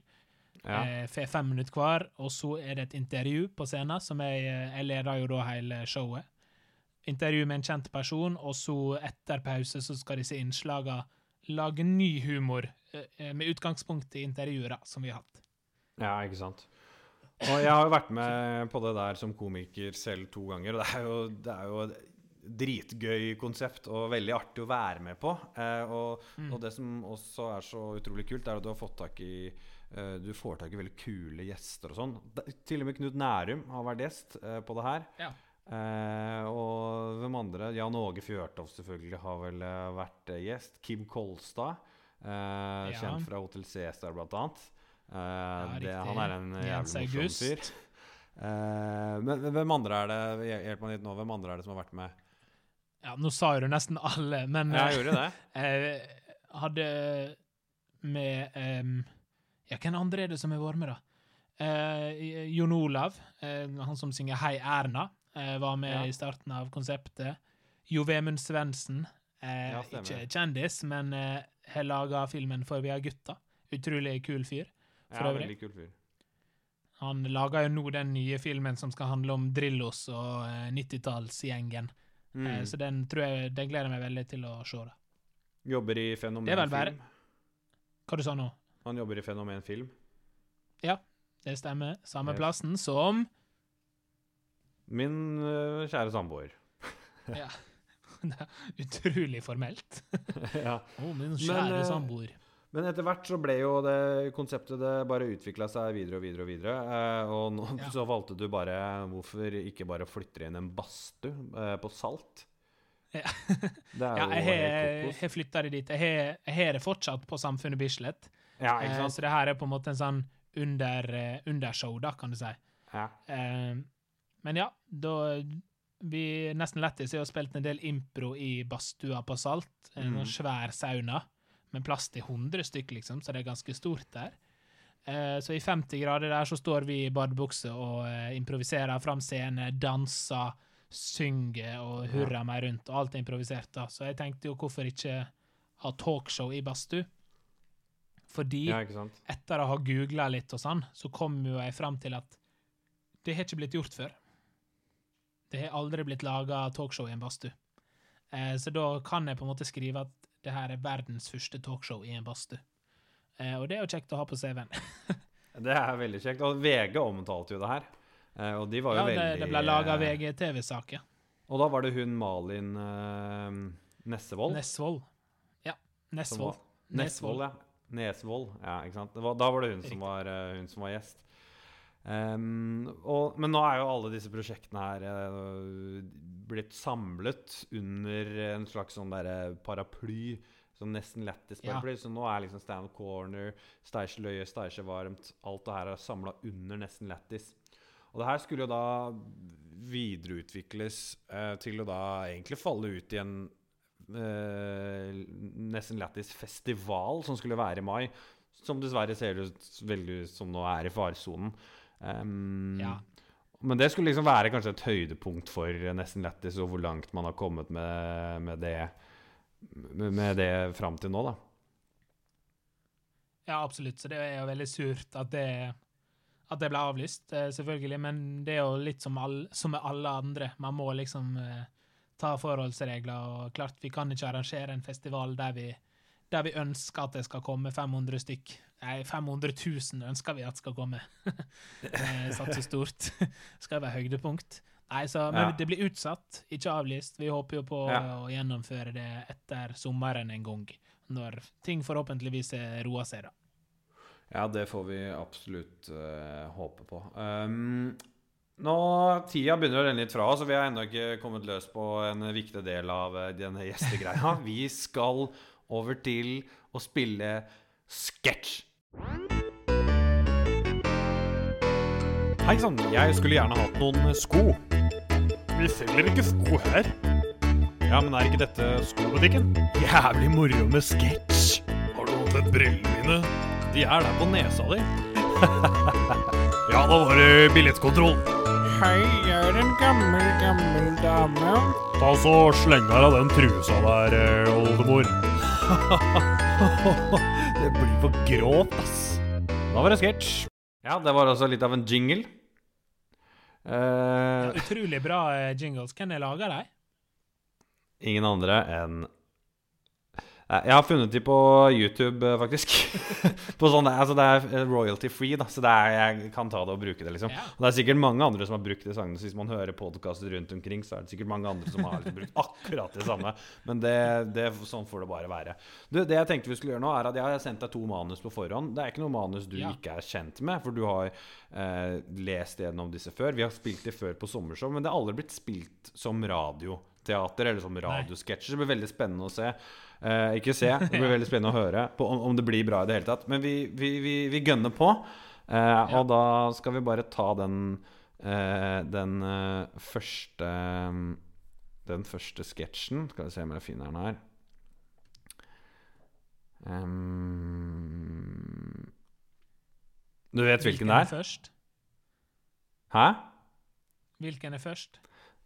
ja. Eh, får fem minutter hver, og så er det et intervju på scenen, som jeg, eh, jeg leder jo da hele showet. Intervju med en kjent person, og så etter pause så skal disse innslagene lage ny humor, eh, med utgangspunkt i intervjuer da, som vi har hatt. Ja, ikke sant. Og jeg har jo vært med på det der som komiker selv to ganger, og det er jo, det er jo dritgøy konsept og veldig artig å være med på. Eh, og, og det som også er så utrolig kult, er at du har fått tak i eh, Du får tak i veldig kule gjester og sånn. Til og med Knut Nærum har vært gjest eh, på det her. Ja. Eh, og hvem andre? Jan Åge Fjørtoft selvfølgelig har vel eh, vært eh, gjest. Kim Kolstad, eh, Ja. kjent fra Hotell Cæsar blant annet. Eh, det, han er en jævlig morsom fyr. Eh, men men hvem andre er det Hjelp meg litt nå, hvem andre er det som har vært med? Ja, nå sa jo du nesten alle, men Jeg gjorde det. jeg hadde med um, Ja, hvem andre er det som har vært med, da? Uh, Jon Olav, uh, han som synger Hei Erna, eh, var med Ja. i starten av konseptet. Jo Vemund Svendsen, eh, Ja, ikke kjendis, men eh, har laga filmen For vi er gutta. Utrolig kul fyr. For Ja, øvrig. veldig kul fyr. Han laga jo nå den nye filmen som skal handle om Drillos og eh, 90-tallsgjengen. Mm. Eh, så den tror jeg Den gleder jeg meg veldig til å se. da. Jobber i Fenomen Det vel bare- Film. Hva du sa nå? Han jobber i Fenomen Film. Det stemmer. Samme Yes. plassen som Min uh, kjære samboer. Ja. Det er utrolig formelt. ja. Å, min Men, kjære eh, samboer. Men etter hvert så ble jo det konseptet det bare utvikla seg videre og videre og videre. Eh, og nå Ja. så valgte du bare Hvorfor ikke bare flytter inn en badstue eh, på Salt? Ja. Det Ja, jeg har- flytta det dit. Jeg har- det fortsatt på Samfunnet Bislett. Ja, ikke sant? så det her er på en måte en sånn under, undershow, da, kan du si. Ja. Eh, men ja, da Vi nesten lættis har jo spilt en del impro i badstua på Salt. En mm. sånn svær sauna med plass til 100 stykker, liksom, så det er ganske stort der. Eh, så i 50 grader der så står vi i badebukse og eh, improviserer fram scene, danser, synger og hurrer meg rundt, og alt er improvisert, da. Så jeg tenkte jo hvorfor ikke ha talkshow i badstue? Fordi ja, etter å ha googla litt og sånn, så kom jo jeg fram til at det har ikke blitt gjort før. Det har aldri blitt laga talkshow i en badstue. Eh, så da kan jeg på en måte skrive at det her er verdens første talkshow i en badstue. Eh, og det er jo kjekt å ha på CV-en. Det er veldig kjekt. Og VG omtalte jo det her. Eh, og de var jo Ja, det, Ja, det ble laga eh, VGTV-saker. Og da var det hun Malin uh, Nessevold. Nesvold. Ja. Nesvold. Nesvold, ja. Nesvold, ja, ikke sant. Var, da var det hun som var, eh, hun som var gjest. Ehm, og, men nå er jo alle disse prosjektene her uh, blitt samlet under en slags sånn derre paraply. Sånn nesten lættis Ja. Så nå er liksom Stand Corner, Steiche løye, Steiche varmt Alt det her er samla under nesten lættis. Og det her skulle jo da videreutvikles uh, til å da egentlig falle ut i en uh, nesten lættis festival som skulle være i mai. Som dessverre ser ut veldig som nå er i faresonen. Ehm, Ja. Men det skulle liksom være kanskje et høydepunkt for Nesten Lættis, og hvor langt man har kommet med, med det med det fram til nå, da. Ja, absolutt. Så det er jo veldig surt at det, at det ble avlyst, eh, selvfølgelig. Men det er jo litt som, all, som med alle andre. Man må liksom eh, ta forholdsregler. Og klart, vi kan ikke arrangere en festival der vi, der vi ønsker at det skal komme 500 stykk. Nei, 500 000 ønsker vi at skal komme. Eh, Satser stort. skal være høydepunkt. Nei, så, Men Ja. det blir utsatt, ikke avlyst. Vi håper jo på Ja. å gjennomføre det etter sommeren en gang. Når ting forhåpentligvis roer seg, da. Ja, det får vi absolutt uh, håpe på. Um, nå, Tida begynner å renne litt fra oss, og vi har ennå ikke kommet løs på en viktig del av eh, denne gjestegreia. Vi skal over til å spille sketsj. Hei sann, jeg skulle gjerne hatt noen sko. Vi selger ikke sko her. Ja, men er ikke dette skobutikken? Jævlig moro med sketsj. Har du sett brillene mine? De er der på nesa di. Ja, da var det billettkontroll. Hei, jeg er en gammel, gammel dame. Ta så Sleng av deg den trusa der, eh, oldemor. for grovt, ass. Da var det sketsj. Ja, det var altså litt av en jingle. Eh, Utrolig bra eh, jingles. Hvem er laga dem? ingen andre enn Jeg har funnet de på YouTube, eh, faktisk. på sånn, altså det er eh, royalty free, da, så er, jeg kan ta det og bruke det. liksom Og Det er sikkert mange andre som har brukt de sangene. Så hvis man hører podkaster rundt omkring, så er det sikkert mange andre som har liksom brukt akkurat det samme. Men det, det, sånn får det bare være. Du, det jeg tenkte vi skulle gjøre nå, er at jeg har sendt deg to manus på forhånd. Det er ikke noe manus du Ja. ikke er kjent med, for du har eh, lest gjennom disse før. Vi har spilt de før på sommershow, men det har aldri blitt spilt som radioteater eller som radiosketsjer. Det blir veldig spennende å se. Eh, ikke se, det blir veldig spennende å høre på om, om det blir bra i det hele tatt. Men vi, vi, vi, vi gønner på. Eh, Og da skal vi bare ta den eh, Den eh, første Den første sketsjen. Skal vi se om jeg finner den her. Um, du vet hvilken det er først? Hæ? Hvilken er først?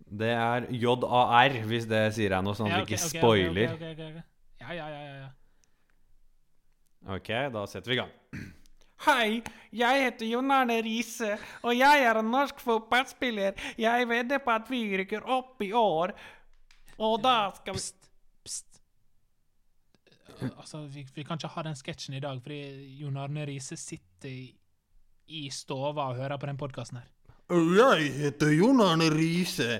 Det er JAR, hvis det sier deg noe, sånn at Ja, vi ikke spoiler. ok, ok, ok. Ja, ja, ja, ja, ja. Ok, da setter vi i gang. Hei, jeg heter Jon Arne Riise, og jeg er en norsk fotballspiller. Jeg vedder på at vi rykker opp i år. Og da skal vi Pst, pst. Altså, vi, vi kan ikke ha den sketsjen i dag, fordi Jon Arne Riise sitter i, i stova og hører på den podkasten her. Jeg heter Jon Arne Riise.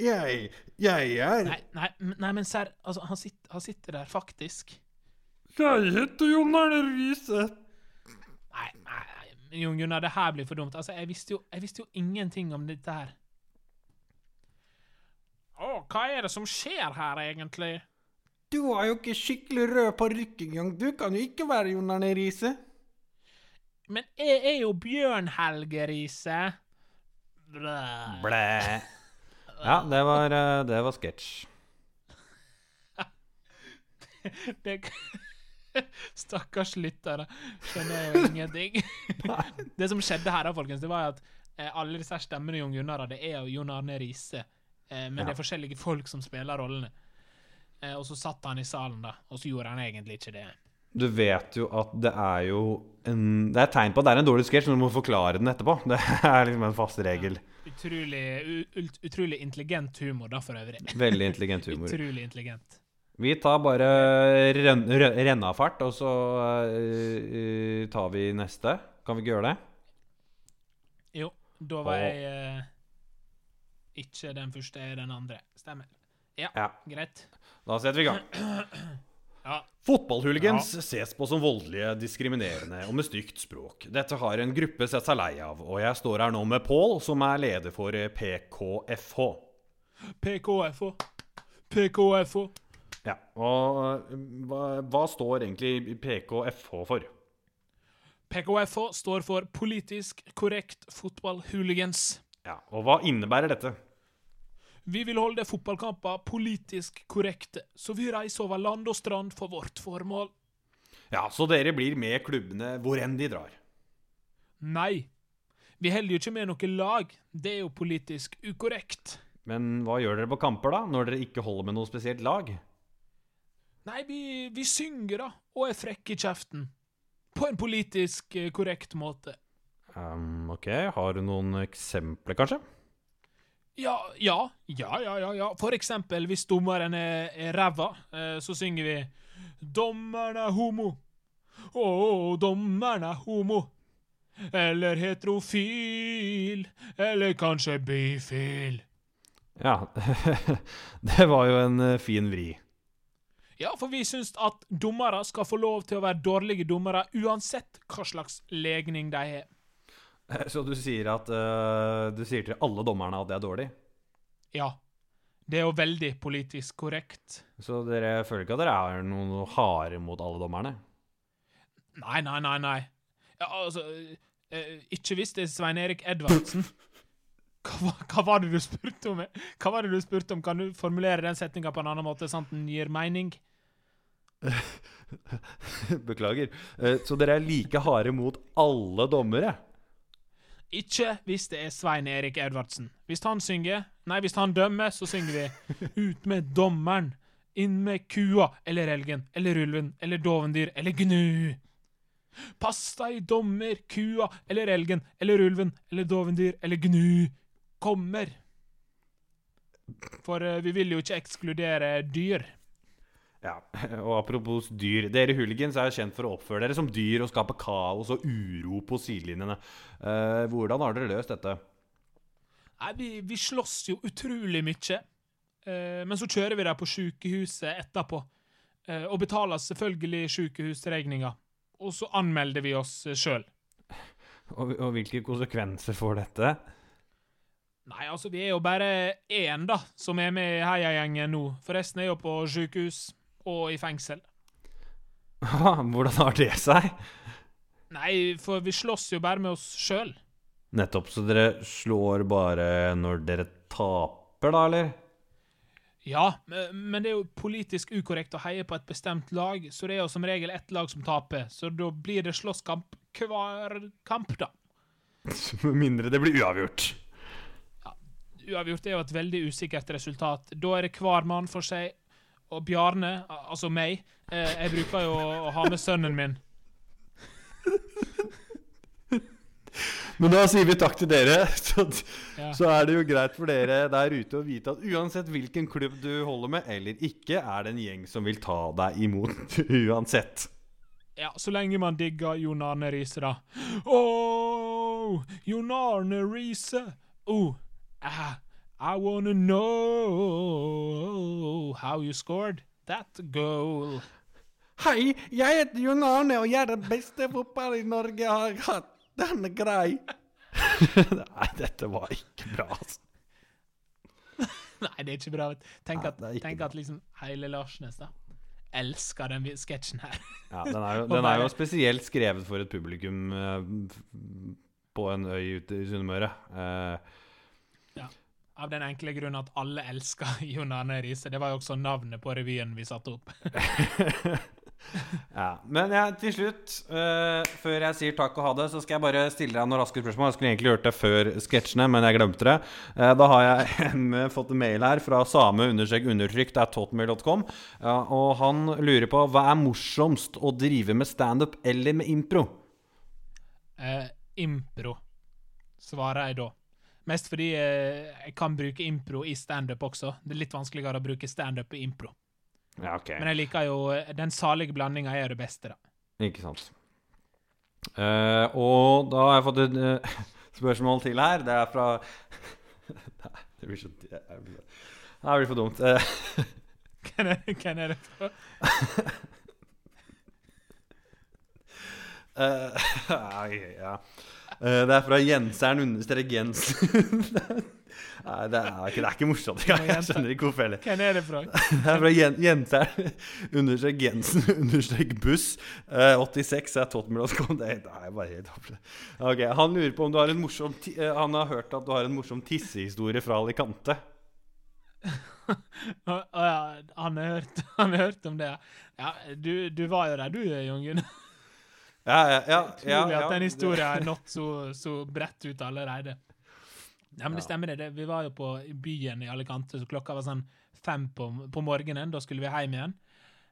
Jeg Jeg er Nei, nei, nei men serr, altså, han, sitter, han sitter der faktisk. Jeg heter Jon Arne Riise. Nei, nei, Jon Gunnar, det her blir for dumt. Altså, jeg visste jo, jeg visste jo ingenting om dette her. Å, hva er det som skjer her, egentlig? Du har jo ikke skikkelig rød parykk engang. Du kan jo ikke være Jon Arne Riise. Men jeg er jo Bjørn Helge Riise. Blæ. Blæ. Ja, det var, eh, det var sketsj. Det Stakkars lyttere. Skjønner jo ingenting. det som skjedde her, da, folkens, det var at eh, alle disse stemmene Jon Gunnar hadde, er jo Jon Arne Riise. Eh, men Ja. det er forskjellige folk som spiller rollene. Og så satt han i salen, da, og så gjorde han egentlig ikke det. Du vet jo at det er jo en Det er et tegn på at det er en dårlig sketsj, men du må forklare den etterpå. Det er liksom en fast regel. Utrolig, ut, utrolig intelligent humor, da, for øvrig. Veldig intelligent humor. Utrolig intelligent. Vi tar bare ren, renn- rennafart, og så eh, tar vi neste. Kan vi ikke gjøre det? Jo, da var Og- jeg uh, ikke den første, den andre. Stemmer. Ja, Ja. greit. Da setter vi i gang. Ja. Fotballhooligans ses på som voldelige, diskriminerende og med stygt språk. Dette har en gruppe sett seg lei av, og jeg står her nå med Pål, som er leder for PKFH. PKFH. PKFO. PKFO. Ja, og eh, hva, hva står egentlig PKFH for? PKFH står for Politisk korrekt fotballhooligans. Ja, Og hva innebærer dette? Vi vil holde fotballkamper politisk korrekte, så vi reiser over land og strand for vårt formål. Ja, Så dere blir med klubbene hvor enn de drar? Nei. Vi holder jo ikke med noe lag. Det er jo politisk ukorrekt. Men hva gjør dere på kamper, da, når dere ikke holder med noe spesielt lag? Nei, vi, vi synger, da, og er frekke i kjeften. På en politisk eh, korrekt måte. Um, ok, har du noen eksempler, kanskje? Ja, ja, ja, ja, ja. For eksempel hvis dommeren er, er ræva, eh, så synger vi Dommeren er homo. Å, dommeren er homo. Eller heterofil. Eller kanskje bifil. Ja, det var jo en eh, fin vri. Ja, for vi syns at dommere skal få lov til å være dårlige dommere uansett hva slags legning de har. Så du sier at uh, Du sier til alle dommerne at det er dårlig? Ja. Det er jo veldig politisk korrekt. Så dere føler ikke at dere er noen harde mot alle dommerne? Nei, nei, nei, nei. Ja, altså eh, Ikke hvis det er Svein Erik Edvardsen. Hva, hva var det du spurte om? Hva var det du spurte om? Kan du formulere den setninga på en annen måte, sånn at den gir mening? Beklager. Eh, Så dere er like harde mot alle dommere? Ikke hvis det er Svein Erik Edvardsen. Hvis han synger Nei, hvis han dømmer, så synger vi Ut med dommeren. Inn med kua eller elgen eller ulven eller dovendyr eller gnu. Pass deg, dommer, kua eller elgen eller ulven eller dovendyr eller gnu kommer. For uh, vi vil jo ikke ekskludere dyr. Ja, og apropos dyr. Dere hooligans er kjent for å oppføre dere som dyr og skape kaos og uro på sidelinjene. Eh, hvordan har dere løst dette? Nei, vi, vi slåss jo utrolig mye. Eh, men så kjører vi dem på sykehuset etterpå. Eh, og betaler selvfølgelig sykehusregninga. Og så anmelder vi oss sjøl. Og, og hvilke konsekvenser får dette? Nei, altså, vi er jo bare én, da, som er med i heiagjengen nå. Forresten er jo på sykehus og i fengsel. Hvordan har det seg? Nei, for vi slåss jo bare med oss sjøl. Nettopp. Så dere slår bare når dere taper, da, eller? Ja, men det er jo politisk ukorrekt å heie på et bestemt lag, så det er jo som regel ett lag som taper. Så da blir det slåsskamp hver kamp, da. Med mindre det blir uavgjort. Ja, Uavgjort er jo et veldig usikkert resultat. Da er det hver mann for seg. Og Bjarne, altså meg, eh, jeg bruker jo å ha med sønnen min. Men da sier vi takk til dere. Så, Ja. så er det jo greit for dere der ute å vite at uansett hvilken klubb du holder med eller ikke, er det en gjeng som vil ta deg imot uansett. Ja, så lenge man digger Jon Arne Riise, da. Oh, Jon Arne Riise. Oh, I, I wanna know how you scored that goal. Hei, jeg heter Jon Arne, og jeg er den beste fotball i Norge har hatt. Den er grei. Nei, dette var ikke bra, altså. Nei, det er ikke bra. Tenk at, er tenk bra. at liksom hele Larsnes da elsker den sketsjen her. Ja, den er, jo, den er jo spesielt skrevet for et publikum uh, på en øy ute i Sunnmøre. Eh, Av den enkle grunn at alle elsker Jon Arne Riise. Det var jo også navnet på revyen vi satte opp. ja. Men ja, til slutt, uh, før jeg sier takk og ha det, så skal jeg bare stille deg noen raske spørsmål. Jeg skulle egentlig gjort det før sketsjene, men jeg glemte det. Uh, da har jeg fått en mail her fra same-undertrykt.hotmail.com. Ja, og han lurer på hva er morsomst å drive med standup eller med impro? Eh, impro, svarer jeg da. Mest fordi eh, jeg kan bruke impro i standup også. Det er litt vanskeligere å bruke standup i impro. Ja, ok. Men jeg liker jo eh, den salige blandinga er det beste, da. Ikke sant. Uh, og da har jeg fått et uh, spørsmål til her. Det er fra Nei, Det blir så Det blir for dumt. Hvem er, er det fra? uh, ja. Eh, det er fra Jenseren understrek Jensen. Nei, det er ikke, det er ikke morsomt. Jeg, jeg skjønner ikke hvorfor heller. Hvem er det fra? Det er fra Jen, Jenseren understrek Jensen understrek buss. Eh, 86 er Tottenham.com. Det er det bare helt håpløst. Okay, Han lurer på om du har en morsom eh, Han har hørt at du har en morsom tissehistorie fra Alicante. Å ja, han har hørt, han har hørt om det. Ja, du, du var jo der, du, Jon Gunnar. Ja, ja, ja, ja, Utrolig at den historien er nådd så, så bredt ut allerede. Ja, men det stemmer det. Vi var jo på byen i Alicante, så klokka var sånn fem på, på morgenen. Da skulle vi hjem igjen.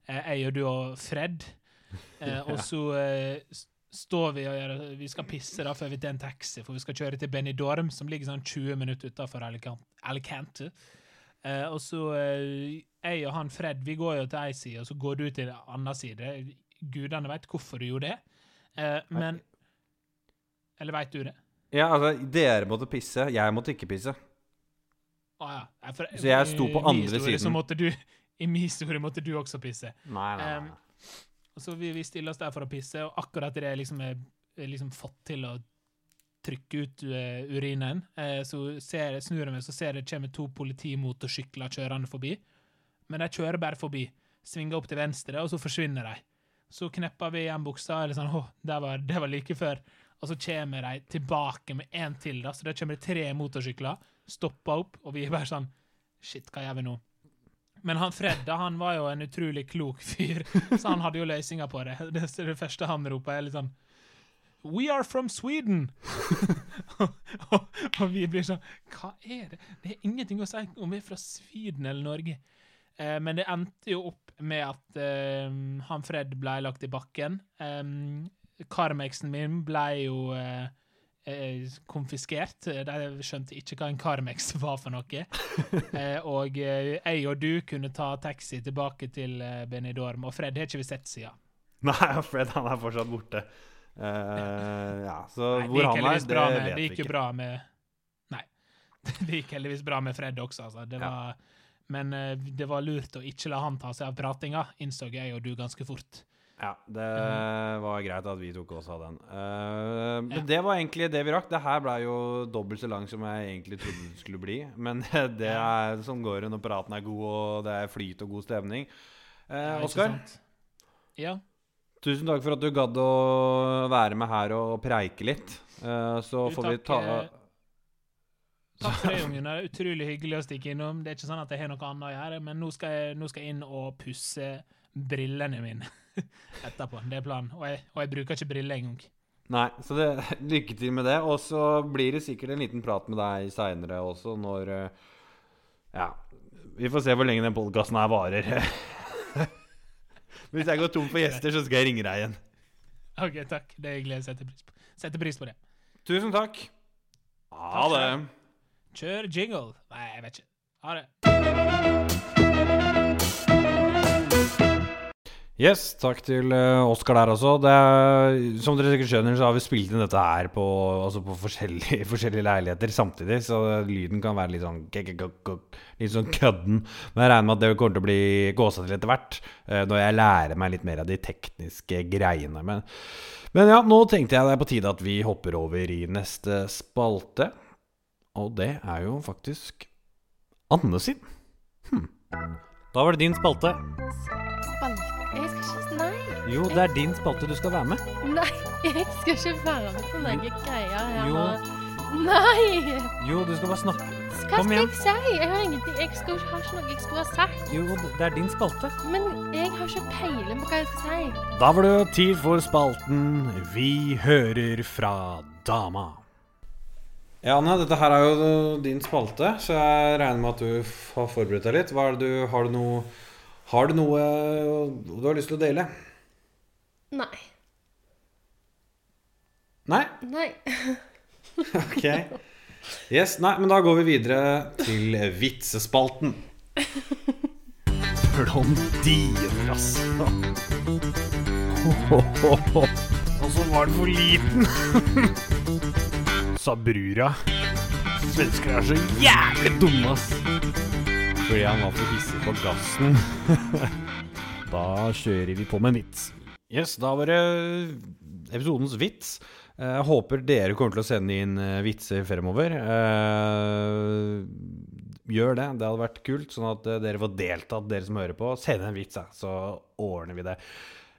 Eh, jeg og du og Fred. Eh, og så eh, står vi og gjør Vi skal pisse da før vi tar en taxi, for vi skal kjøre til Benidorm, som ligger sånn 20 minutter utafor Alicante. Alicante. Eh, og så eh, Jeg og han Fred vi går jo til ei side, og så går du til den andre side. Gudene veit hvorfor du gjorde det. Eh, men Eller veit du det? Ja, altså, dere måtte pisse. Jeg måtte ikke pisse. Å ja. For- Så jeg sto på andre siden. du, I min historie måtte du også pisse. Nei, nei, Um, og så vi, vi stiller oss der for å pisse, og akkurat idet jeg liksom er er liksom fått til å trykke ut uh, urinen, uh, så ser, snur jeg meg, så ser jeg det kommer to politimotorsykler kjørende forbi. Men de kjører bare forbi, svinger opp til venstre, og så forsvinner de. Så knepper vi igjen buksa, eller sånn, åh, det var, det var like før. Og så kommer de tilbake med en til, da, så da kommer det tre motorsykler, stopper opp, og vi er bare sånn, shit, hva gjør vi nå? Men han Fred han var jo en utrolig klok fyr, så han hadde jo løsninger på det. Det, det første han roper, er litt sånn We are from Sweden! og, og, og vi blir sånn Hva er det? Det er ingenting å si om vi er fra Sweden eller Norge. Eh, men det endte jo opp med at eh, han Fred ble lagt i bakken. Um, Carmexen min ble jo uh, konfiskert. De skjønte ikke hva en Carmex var for noe. Eh, og jeg og du kunne ta taxi tilbake til Benidorm, og Fred har ikke vi sett siden. Nei, Fred han er fortsatt borte. Ja, så Nei, hvor han er, det med, vet det gikk jo bra med Nei. Det gikk heldigvis bra med Fred også, altså. Det Ja. var, men eh, det var lurt å ikke la han ta seg av pratinga, innså jeg og du ganske fort. Ja, det var greit at vi tok oss av den. Uh, men Ja. det var egentlig det vi rakk. Det her ble jo dobbelt så lang som jeg egentlig trodde det skulle bli. Men det er som går når praten er god, og det er flyt og god stemning. Uh, Oskar. Ja. tusen takk for at du gadd å være med her og preike litt. Uh, så Du, får vi ta Takk for det, Ungen. Det er utrolig hyggelig å stikke innom. Det er ikke sånn at jeg har noe annet å gjøre, men nå skal jeg, nå skal jeg inn og pusse brillene mine etterpå. Det er planen. Og jeg, og jeg bruker ikke briller engang. Nei, så det, lykke til med det. Og så blir det sikkert en liten prat med deg seinere også, når eh, Ja. Vi får se hvor lenge den podkasten her varer. Hvis jeg går tom for gjester, så skal jeg ringe deg igjen. OK, takk. Det er hyggelig. Jeg setter pris på, setter pris på det. Tusen takk. Ha det. Kjør jingle. Nei, jeg vet ikke. Ha det. Yes, takk til uh, Oskar der også. Er, som dere sikkert skjønner, så har vi spilt inn dette her på, altså på forskjellige, forskjellige leiligheter samtidig, så lyden kan være litt sånn Litt sånn kødden. Men jeg regner med at det kommer til å bli gåsa til etter hvert, eh, når jeg lærer meg litt mer av de tekniske greiene. Men, men ja, nå tenkte jeg det er på tide at vi hopper over i neste spalte. Og det er jo faktisk Anne sin. Hm. Da var det din spalte. Spalte Jeg skal ikke Nei. Jo, det er din spalte. Du skal være med. Nei, jeg skal ikke være med på noen greier her. Jo. Nei! Jo, du skal bare snakke. Hva skal jeg si? Jeg har ingenting Jeg skal, ikke noe jeg skulle ha sagt. Jo, det er din spalte. Men jeg har ikke peiling på hva jeg skal si. Da var det tid for spalten Vi hører fra dama. Ja, Anne, dette her er jo din spalte, så jeg regner med at du har forberedt deg litt. Hva er det du, har, du noe, har du noe du har lyst til å dele? Nei. Nei? Nei. Ok. Yes, nei, men da går vi videre til vitsespalten. Blondiner, altså. Og så var den for liten. Sa brura. Svensker er så jævlig dumme, ass. fordi han var for hissig på gassen. da kjører vi på med en vits. Yes, da var det episodens vits. Eh, Jeg håper dere kommer til å sende inn eh, vitser fremover. Eh, Gjør det, det hadde vært kult, sånn at dere får deltatt, dere som hører på. Send en vits, så ordner vi det.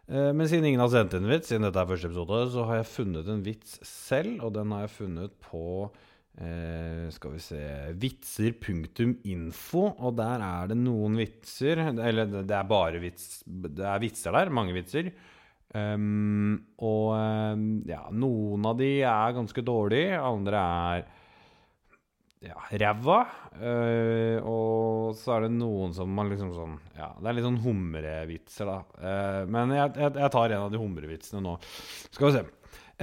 Eh, Men siden ingen har sendt inn vits, siden dette er første episode, så har jeg funnet en vits selv, og den har jeg funnet på eh, skal vi se vitser.info, og der er det noen vitser Eller det er bare vits Det er vitser der, mange vitser. Um, og um, ja, noen av de er ganske dårlige, andre er ja, ræva. Uh, og så er det noen som man liksom sånn Ja, det er litt sånn humrevitser, da. Uh, men jeg, jeg, jeg tar en av de humrevitsene nå. Skal vi se.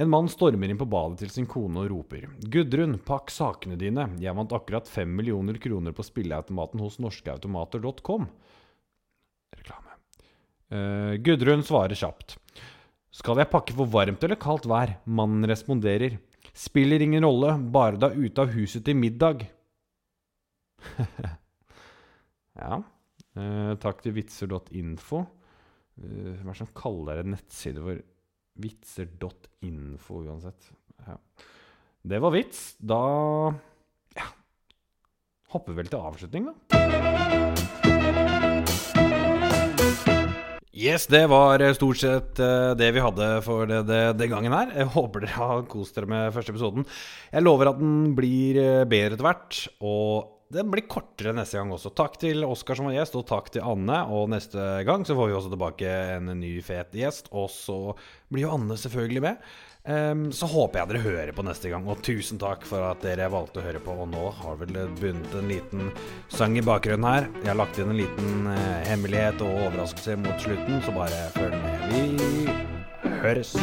En mann stormer inn på badet til sin kone og roper Gudrun, pakk sakene dine. Jeg vant akkurat fem millioner kroner på spilleautomaten hos norskeautomater.com. Reklame. Uh, Gudrun svarer kjapt. Skal jeg pakke for varmt eller kaldt vær? Mannen responderer. Spiller ingen rolle, bare du er ute av huset til middag. ja. Eh, takk til vitser.info. Eh, Hva er det som kaller en nettside for vitser.info uansett? Ja. Det var vits. Da ja. hopper vel til avslutning, da. Yes, det var eh, stort sett eh, det vi hadde for det, det, den gangen her. Jeg håper dere har kost dere med første episoden. Jeg lover at den blir eh, bedre etter hvert, og den blir kortere neste gang også. Takk til Oskar som var gjest, og takk til Anne. Og neste gang så får vi også tilbake en ny fet gjest, og så blir jo Anne selvfølgelig med. Ehm, så håper jeg dere hører på neste gang, og tusen takk for at dere valgte å høre på. Og nå har vel bundet en liten sang i bakgrunnen her. Jeg har lagt inn en liten eh, hemmelighet og overraskelse mot slutten, så bare følg med. Vi høres.